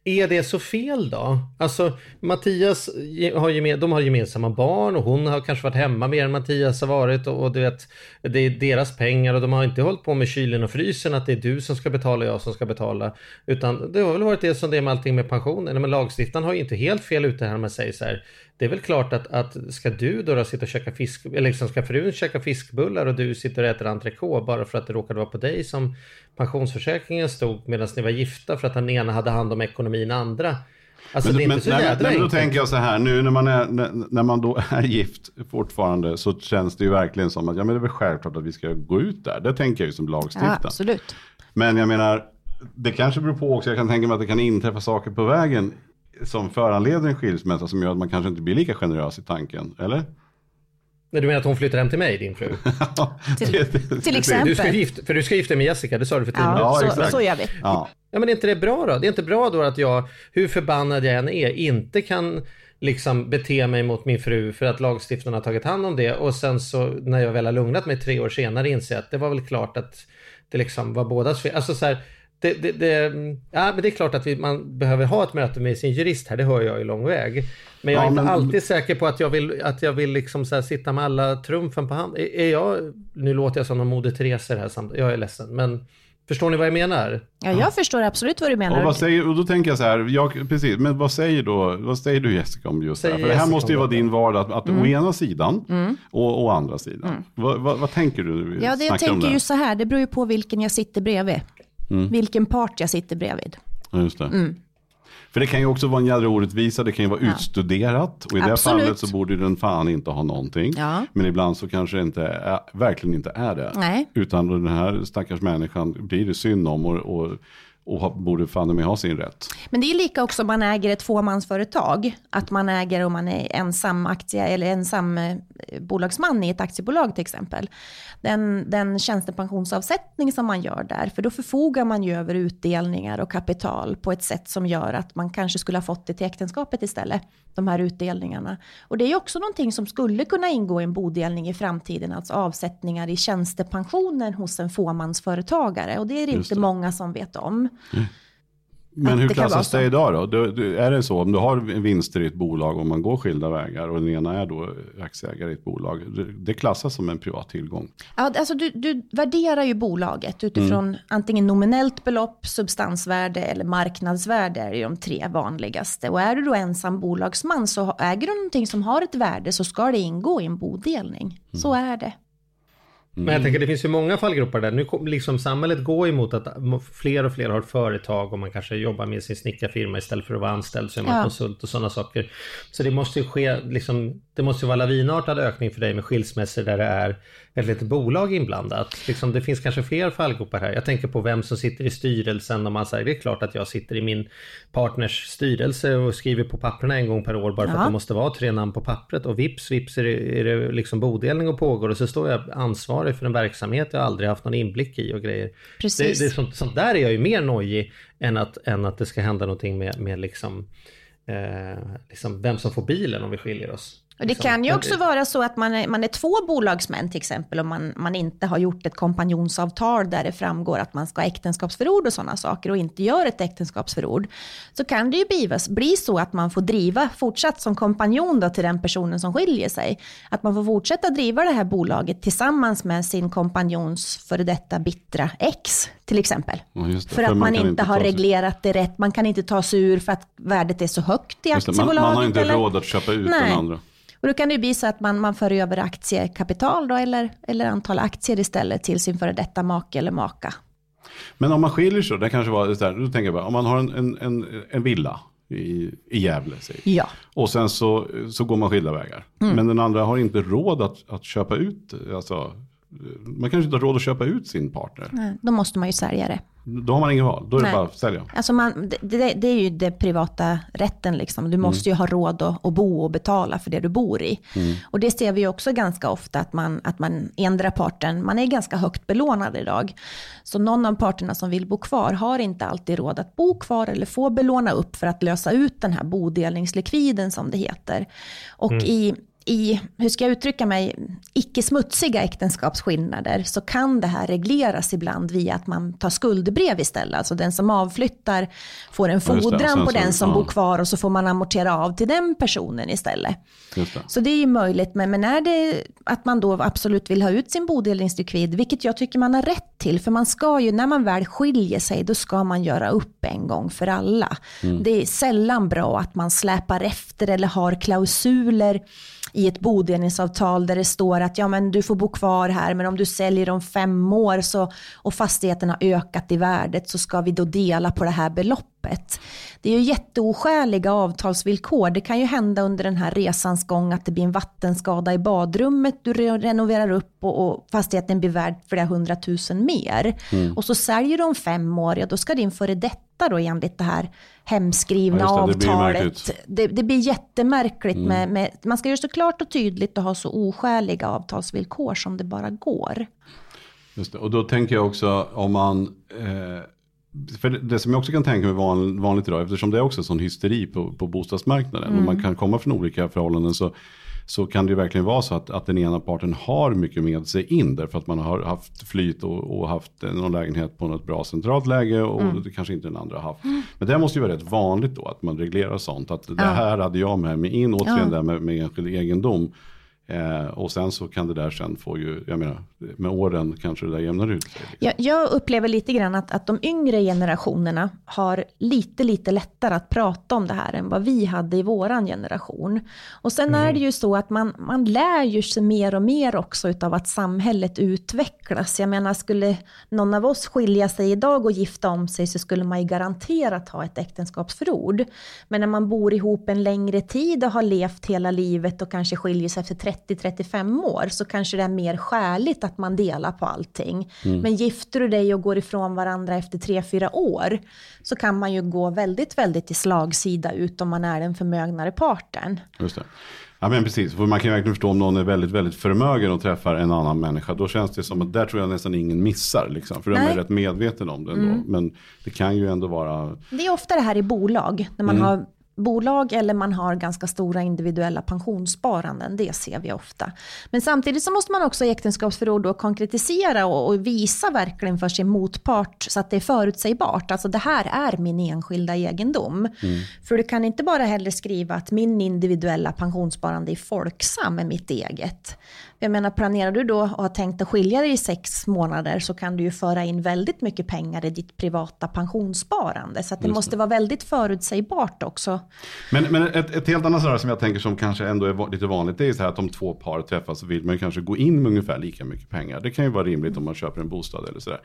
Är det så fel då? Alltså Mattias har, gemen, de har gemensamma barn och hon har kanske varit hemma mer än Mattias har varit och, och du vet, det är deras pengar och de har inte hållit på med kylen och frysen att det är du som ska betala och jag som ska betala. Utan det har väl varit det som det är med allting med pensionen. Men lagstiftaren har ju inte helt fel ute här när man säger så här. Det är väl klart att, att ska du då, då sitta och käka fisk, eller liksom ska frun käka fiskbullar och du sitter och äter entrecote bara för att det råkade vara på dig som pensionsförsäkringen stod medan ni var gifta för att den ena hade hand om ekonomin andra. Alltså men, det är men, nej, nej, men då tänker jag så här, nu när man, är, när, när, man då är gift fortfarande så känns det ju verkligen som att ja, men det är väl självklart att vi ska gå ut där. Det tänker jag ju som lagstiftare. Ja, absolut. Men jag menar, det kanske beror på också, jag kan tänka mig att det kan inträffa saker på vägen som föranleder en skilsmässa som gör att man kanske inte blir lika generös i tanken, eller? Nej, du menar att hon flyttar hem till mig, din fru? till, till exempel. Du ska gifta, för du ska gifta dig med Jessica, det sa du för tio ja, minuter så, så gör vi. Ja. ja, men är inte det bra då? Det är inte bra då att jag, hur förbannad jag än är, inte kan liksom bete mig mot min fru för att lagstiftaren har tagit hand om det och sen så när jag väl har lugnat mig tre år senare inser att det var väl klart att det liksom var bådas fel. Alltså så här, det, det, det, ja, men det är klart att vi, man behöver ha ett möte med sin jurist här, det hör jag i lång väg. Men jag är ja, inte men... alltid säker på att jag vill, att jag vill liksom så sitta med alla trumfen på hand. Är, är jag, nu låter jag som någon Moder Teresa här jag är ledsen, men Förstår ni vad jag menar? Ja, jag förstår absolut vad du menar. Och, vad säger, och då tänker jag så här, jag, precis, men vad säger, då, vad säger du Jessica om just säger det här? För det här måste ju vara din vardag, att, att mm. å ena sidan mm. och å andra sidan. Mm. Vad, vad, vad, tänker du? Ja, det jag tänker ju så här, det beror ju på vilken jag sitter bredvid. Mm. Vilken part jag sitter bredvid. Just det. Mm. För det kan ju också vara en jävla orättvisa, det kan ju vara ja. utstuderat. Och i det Absolut. fallet så borde den fan inte ha någonting. Ja. Men ibland så kanske det inte är, verkligen inte är det. Nej. Utan den här stackars människan blir det synd om. och, och och borde fan med ha sin rätt. Men det är lika också om man äger ett fåmansföretag. Att man äger om man är ensam aktie eller ensam eh, bolagsman i ett aktiebolag till exempel. Den, den tjänstepensionsavsättning som man gör där, för då förfogar man ju över utdelningar och kapital på ett sätt som gör att man kanske skulle ha fått det till äktenskapet istället, de här utdelningarna. Och det är ju också någonting som skulle kunna ingå i en bodelning i framtiden, alltså avsättningar i tjänstepensionen hos en fåmansföretagare. Och det är det inte det. många som vet om. Mm. Men hur klassas det idag då? Du, du, är det så om du har vinster i ett bolag och man går skilda vägar och den ena är då aktieägare i ett bolag. Det klassas som en privat tillgång. Ja, alltså du, du värderar ju bolaget utifrån mm. antingen nominellt belopp, substansvärde eller marknadsvärde är de tre vanligaste. Och är du då ensam bolagsman så äger du någonting som har ett värde så ska det ingå i en bodelning. Mm. Så är det. Mm. Men jag tänker det finns ju många fallgropar där. Nu liksom samhället går emot att fler och fler har företag och man kanske jobbar med sin snickarfirma istället för att vara anställd så är man ja. konsult och sådana saker. Så det måste ju ske liksom, det måste ju vara lavinartad ökning för dig med skilsmässor där det är ett litet bolag inblandat. Liksom, det finns kanske fler fallgropar här. Jag tänker på vem som sitter i styrelsen och man säger det är klart att jag sitter i min partners styrelse och skriver på papperna en gång per år bara för ja. att det måste vara tre namn på pappret och vips vips är det, är det liksom bodelning och pågår och så står jag ansvarig för en verksamhet jag aldrig haft någon inblick i och grejer. Precis. Det, det är sånt, sånt där är jag ju mer nojig än att, än att det ska hända någonting med, med liksom, eh, liksom vem som får bilen om vi skiljer oss. Och det kan ju också vara så att man är, man är två bolagsmän till exempel om man, man inte har gjort ett kompanjonsavtal där det framgår att man ska ha äktenskapsförord och sådana saker och inte gör ett äktenskapsförord. Så kan det ju bli, bli så att man får driva fortsatt som kompanjon då till den personen som skiljer sig. Att man får fortsätta driva det här bolaget tillsammans med sin kompanjons före detta bittra ex till exempel. Ja, det, för, för, att man, man inte, inte har reglerat det rätt, man kan inte ta sig ur för att värdet är så högt i aktiebolaget. Man, man har inte eller? råd att köpa ut Nej. den andra. Och då kan det bli så att man, man för över aktiekapital då, eller, eller antal aktier istället till sin före detta make eller maka. Men om man skiljer sig, det kanske var så här, då tänker jag bara, om man har en, en, en, villa i, i Gävle, säg. Ja. och sen så, så går man skilda vägar. Mm. Men den andra har inte råd att, att köpa ut, alltså, man kanske inte har råd att köpa ut sin partner. Nej, då måste man ju sälja det. Då har man ingen val, då är Nej. det bara att sälja. Alltså man, det, det, det, är ju det privata rätten liksom. Du måste mm. ju ha råd att, att, bo och betala för det du bor i. Mm. Och det ser vi också ganska ofta att man, att man ändrar parten, man är ganska högt belånad idag. Så någon av parterna som vill bo kvar har inte alltid råd att bo kvar eller få belåna upp för att lösa ut den här bodelningslikviden som det heter. Och mm. i i, hur ska jag uttrycka mig, icke smutsiga äktenskapsskillnader så kan det här regleras ibland via att man tar skuldbrev istället. Alltså den som avflyttar får en fordran på den som ja. bor kvar och så får man amortera av till den personen istället. Det. Så det är ju möjligt, men, men är det att man då absolut vill ha ut sin bodelningslikvid, vilket jag tycker man har rätt till, för man ska ju, när man väl skiljer sig, då ska man göra upp en gång för alla. Mm. Det är sällan bra att man släpar efter eller har klausuler i ett bodelningsavtal där det står att ja, men du får bo kvar här men om du säljer om fem år så, och fastigheten har ökat i värdet så ska vi då dela på det här beloppet. Det är ju jätteoskäliga avtalsvillkor. Det kan ju hända under den här resans gång att det blir en vattenskada i badrummet, du renoverar upp och, och fastigheten blir värd flera hundratusen mer. Mm. Och så säljer du om fem år, ja då ska din före detta då enligt det här hemskrivna ja, det, avtalet. Det blir, det, det blir jättemärkligt. Mm. Med, med, man ska göra så klart och tydligt och ha så oskäliga avtalsvillkor som det bara går. Just det. Och då tänker jag också om man eh, för det som jag också kan tänka mig van, vanligt idag, eftersom det är också sån hysteri på, på bostadsmarknaden mm. och man kan komma från olika förhållanden så, så kan det ju verkligen vara så att, att den ena parten har mycket med sig in därför att man har haft flyt och, och haft någon lägenhet på något bra centralt läge och mm. det kanske inte den andra har haft. Mm. Men det måste ju vara rätt vanligt då att man reglerar sånt, att det här hade jag med mig in, återigen ja. det här med, med enskild egendom. Eh, och sen så kan det där sen få ju, jag menar, med åren kanske det där jämnar ut sig. Jag, jag upplever lite grann att, att de yngre generationerna har lite, lite lättare att prata om det här än vad vi hade i våran generation. Och sen mm. är det ju så att man, man lär ju sig mer och mer också utav att samhället utvecklas. Jag menar, skulle någon av oss skilja sig idag och gifta om sig så skulle man ju garanterat ha ett äktenskapsförord. Men när man bor ihop en längre tid och har levt hela livet och kanske skiljer sig efter 30-35 år så kanske det är mer skäligt att man delar på allting. Mm. Men gifter du dig och går ifrån varandra efter 3-4 år så kan man ju gå väldigt, väldigt i slagsida ut om man är den förmögnare parten. Just det. Ja men precis, för man kan ju verkligen förstå om någon är väldigt, väldigt förmögen och träffar en annan människa. Då känns det som att där tror jag nästan ingen missar. Liksom, för de är rätt medveten om det ändå. Mm. Men det kan ju ändå vara... Det är ofta det här i bolag, när man mm. har bolag eller man har ganska stora individuella pensionssparanden. Det ser vi ofta. Men samtidigt så måste man också i äktenskapsförord då konkretisera och, och, visa verkligen för sin motpart så att det är förutsägbart. Alltså det här är min enskilda egendom. Mm. För du kan inte bara heller skriva att min individuella pensionssparande i Folksam är mitt eget. Jag menar, planerar du då och har tänkt att skilja dig i sex månader så kan du ju föra in väldigt mycket pengar i ditt privata pensionssparande. Så det måste vara väldigt förutsägbart också. Men, men ett, ett helt annat som jag tänker som kanske ändå är lite vanligt, det är så här att om två par träffas så vill man kanske gå in med ungefär lika mycket pengar. Det kan ju vara rimligt om man köper en bostad eller sådär.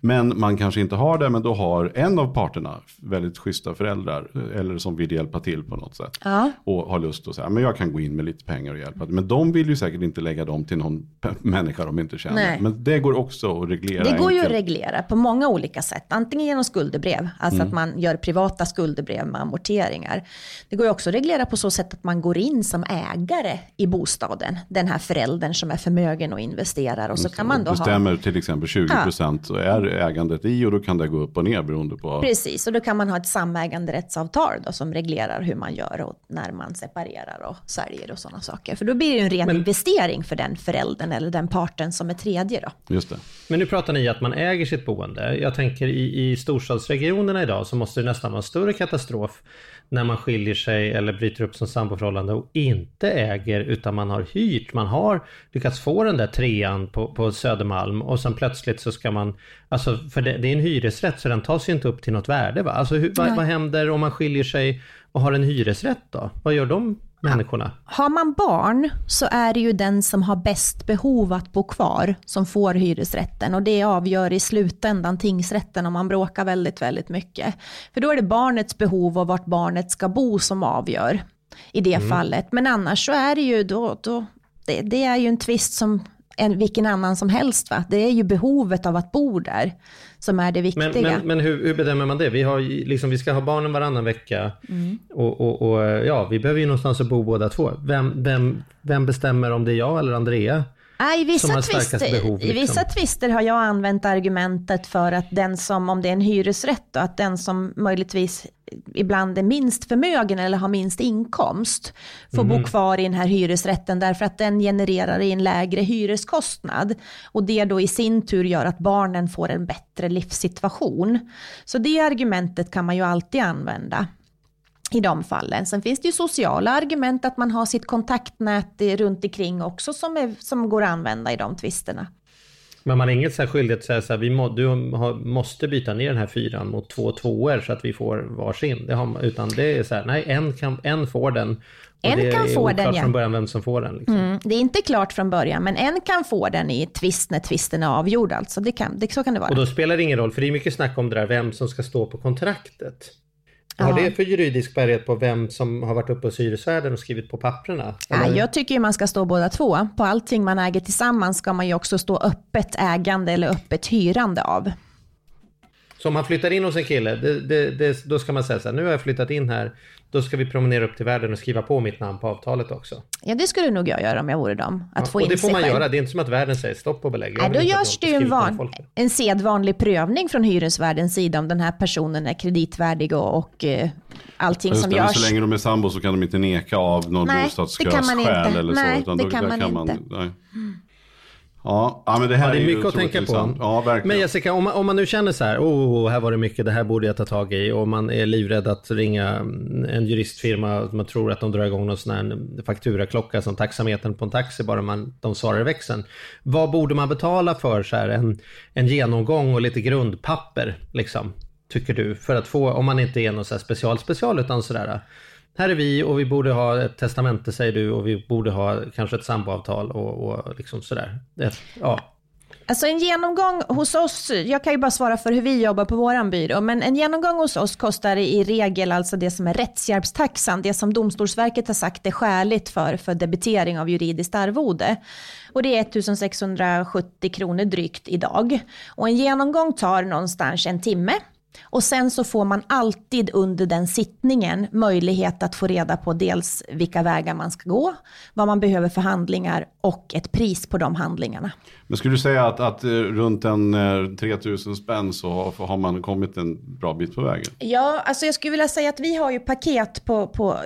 Men man kanske inte har det, men då har en av parterna väldigt schyssta föräldrar eller som vill hjälpa till på något sätt. Ja. Och har lust att säga, men jag kan gå in med lite pengar och hjälpa. Men de vill ju säkert inte lägga dem dem till någon människa de inte känner. Nej. Men det går också att reglera. Det går ju att reglera på många olika sätt. Antingen genom skuldebrev, alltså mm. att man gör privata skuldebrev med amorteringar. Det går ju också att reglera på så sätt att man går in som ägare i bostaden. Den här föräldern som är förmögen och investerar. Och så kan man då bestämmer ha... till exempel 20 procent ja. är ägandet i och då kan det gå upp och ner beroende på. Precis, och då kan man ha ett samäganderättsavtal då, som reglerar hur man gör och när man separerar och säljer och sådana saker. För då blir det ju en ren Men... investering för den föräldern eller den parten som är tredje då. Just det. Men nu pratar ni att man äger sitt boende. Jag tänker i, i storstadsregionerna idag så måste det nästan vara en större katastrof när man skiljer sig eller bryter upp som samboförhållande och inte äger utan man har hyrt. Man har lyckats få den där trean på, på Södermalm och sen plötsligt så ska man, alltså för det, det är en hyresrätt så den tas ju inte upp till något värde va? Alltså hur, vad, vad händer om man skiljer sig och har en hyresrätt då? Vad gör de människorna? Har man barn så är det ju den som har bäst behov att bo kvar som får hyresrätten och det avgör i slutändan tingsrätten om man bråkar väldigt, väldigt mycket. För då är det barnets behov och vart barnet ska bo som avgör i det mm. fallet. Men annars så är det ju då, då det, det är ju en tvist som en, vilken annan som helst. Va? Det är ju behovet av att bo där som är det viktiga. Men, men, men hur, hur, bedömer man det? Vi, har, liksom, vi ska ha barnen varannan vecka mm. och, och, och, ja, vi behöver ju någonstans att bo båda två. Vem, vem, vem bestämmer om det är jag eller Andrea? I vissa, twister, behov, liksom. I vissa tvister har jag använt argumentet för att den som, om det är en hyresrätt, då, att den som möjligtvis ibland är minst förmögen eller har minst inkomst får mm. bo kvar i den här hyresrätten därför att den genererar en lägre hyreskostnad. Och det då i sin tur gör att barnen får en bättre livssituation. Så det argumentet kan man ju alltid använda i de fallen. Sen finns det ju sociala argument att man har sitt kontaktnät runt omkring också som, är, som går att använda i de tvisterna. Men man har inget så här skyldighet att säga så här, vi må, du har, måste byta ner den här fyran mot två tvåor så att vi får varsin. Det har, utan det är så här, nej en, kan, en får den. En det kan få den ja. från början vem som får den. Liksom. Mm, det är inte klart från början, men en kan få den i tvist när tvisten är avgjord. Alltså. Det kan, det, så kan det vara. Och då spelar det ingen roll, för det är mycket snack om det där vem som ska stå på kontraktet. Vad har det för juridisk bärighet på vem som har varit uppe hos hyresvärden och skrivit på papperna? Ja, jag tycker man ska stå båda två. På allting man äger tillsammans ska man ju också stå öppet ägande eller öppet hyrande av. Så om man flyttar in hos en kille, det, det, det, då ska man säga så här, nu har jag flyttat in här, då ska vi promenera upp till världen och skriva på mitt namn på avtalet också. Ja, det skulle nog jag göra om jag vore dem. Att ja, få och in det får man själv. göra, det är inte som att världen säger stopp och belägg. Nej, då görs det ju en, van, en sedvanlig prövning från hyresvärdens sida om den här personen är kreditvärdig och, och uh, allting som görs. Så länge de är sambo så kan de inte neka av någon bostadskönsskäl eller så. Nej, utan det kan man inte. nej. Ja, ja men det här ja, det är, är mycket att tänka på. Ja, verkligen. Men Jessica, om man, om man nu känner så här, oh, här var det mycket, det här borde jag ta tag i och man är livrädd att ringa en juristfirma man tror att de drar igång någon sån här fakturaklocka som taxametern på en taxi bara man, de svarar i växeln. Vad borde man betala för så här en, en genomgång och lite grundpapper liksom? Tycker du? För att få, om man inte är någon så här special special utan sådär här är vi och vi borde ha ett testamente säger du och vi borde ha kanske ett samboavtal och, och liksom sådär. Ja. Alltså en genomgång hos oss, jag kan ju bara svara för hur vi jobbar på våran byrå, men en genomgång hos oss kostar i regel alltså det som är rättshjälpstaxan, det som Domstolsverket har sagt är skäligt för, för debitering av juridiskt arvode. Och det är 1670 kronor drygt idag. Och en genomgång tar någonstans en timme och sen så får man alltid under den sittningen möjlighet att få reda på dels vilka vägar man ska gå, vad man behöver för handlingar och ett pris på de handlingarna. Men skulle du säga att, att eh, runt en 3000 eh, spänn så har man kommit en bra bit på vägen? Ja, alltså jag skulle vilja säga att vi har ju paket på, på,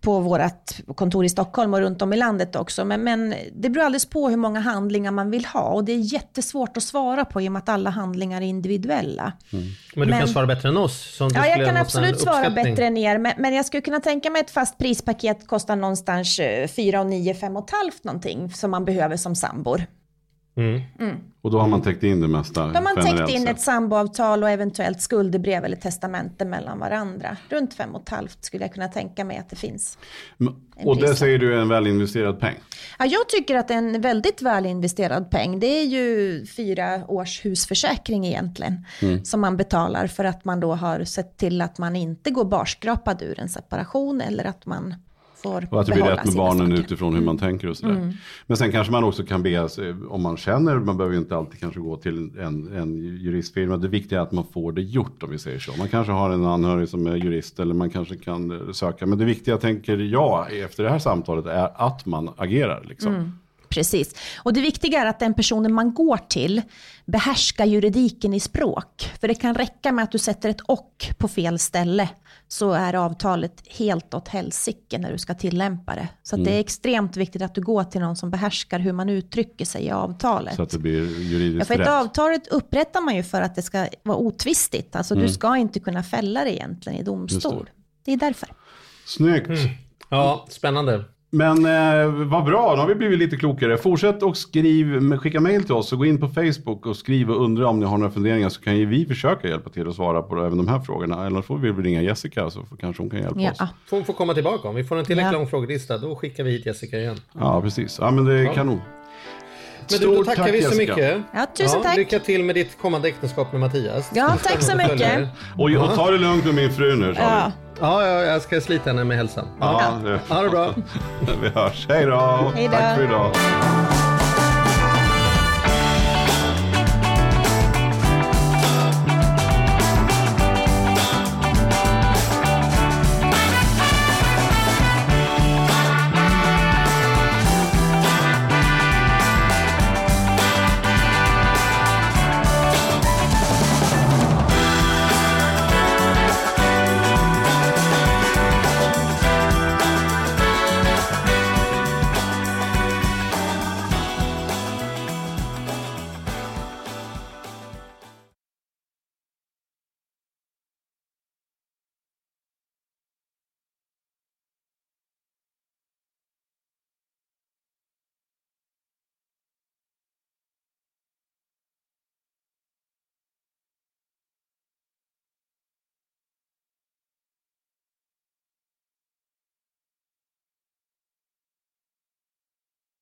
på vårt kontor i Stockholm och runt om i landet också. Men, men det beror alldeles på hur många handlingar man vill ha och det är jättesvårt att svara på i och med att alla handlingar är individuella. Mm. Men du men, kan svara bättre än oss? ja, jag kan absolut svara bättre än er. Men, men jag skulle kunna tänka mig ett fast prispaket kostar någonstans 4 och 9, 5 och halvt någonting som man behöver som sambor. Mm. Mm. Och då har man täckt in det mesta? Då har man täckt in ett samboavtal och eventuellt skuldebrev eller testamente mellan varandra. Runt fem och ett halvt skulle jag kunna tänka mig att det finns. Och det säger du är en välinvesterad peng? Ja, jag tycker att det är en väldigt välinvesterad peng. Det är ju fyra års husförsäkring egentligen mm. som man betalar för att man då har sett till att man inte går barskrapad ur en separation eller att man får Och att det blir rätt med barnen saker. utifrån hur man tänker och sådär. Mm. Men sen kanske man också kan be, sig, om man känner, man behöver ju inte alltid kanske gå till en, en juristfirma. Det viktiga är att man får det gjort om vi säger så. Man kanske har en anhörig som är jurist eller man kanske kan eh, söka. Men det viktiga tänker jag efter det här samtalet är att man agerar. Liksom. Mm. Precis. Och det viktiga är att den personen man går till behärskar juridiken i språk. För det kan räcka med att du sätter ett och på fel ställe så är avtalet helt åt helsike när du ska tillämpa det. Så att det är extremt viktigt att du går till någon som behärskar hur man uttrycker sig i avtalet. Så att det blir Ja, juridiskt för ett rätt. avtalet upprättar man ju för att det ska vara otvistigt. Alltså du ska inte kunna fälla det egentligen i domstol. Mm. Just Det är därför. Snyggt. Ja, spännande. Men eh, vad bra, nu har vi blivit lite klokare. Fortsätt och skriv, skicka mejl till oss och gå in på Facebook och skriv och undra om ni har några funderingar så kan ju vi försöka hjälpa till att svara på även de här frågorna. Eller får vi ringa Jessica så får, kanske hon kan hjälpa oss. Ja. Får hon få komma tillbaka. Om vi får en tillräckligt Ja. lång frågelista, då skickar vi hit Jessica igen. Ja, precis. Ja, men det är kanon. Men du, då tackar tack, vi så Jessica. mycket. Ja, tusen tack. Lycka till med ditt kommande äktenskap med Mattias. Ja, tack så mycket. Och, och ta det lugnt med min fru nu, Ja. Ja, ja, jag ska slita henne med hälsan. Ja, det, Ha det bra. vi hörs. Hej då. Hej då. Tack för idag.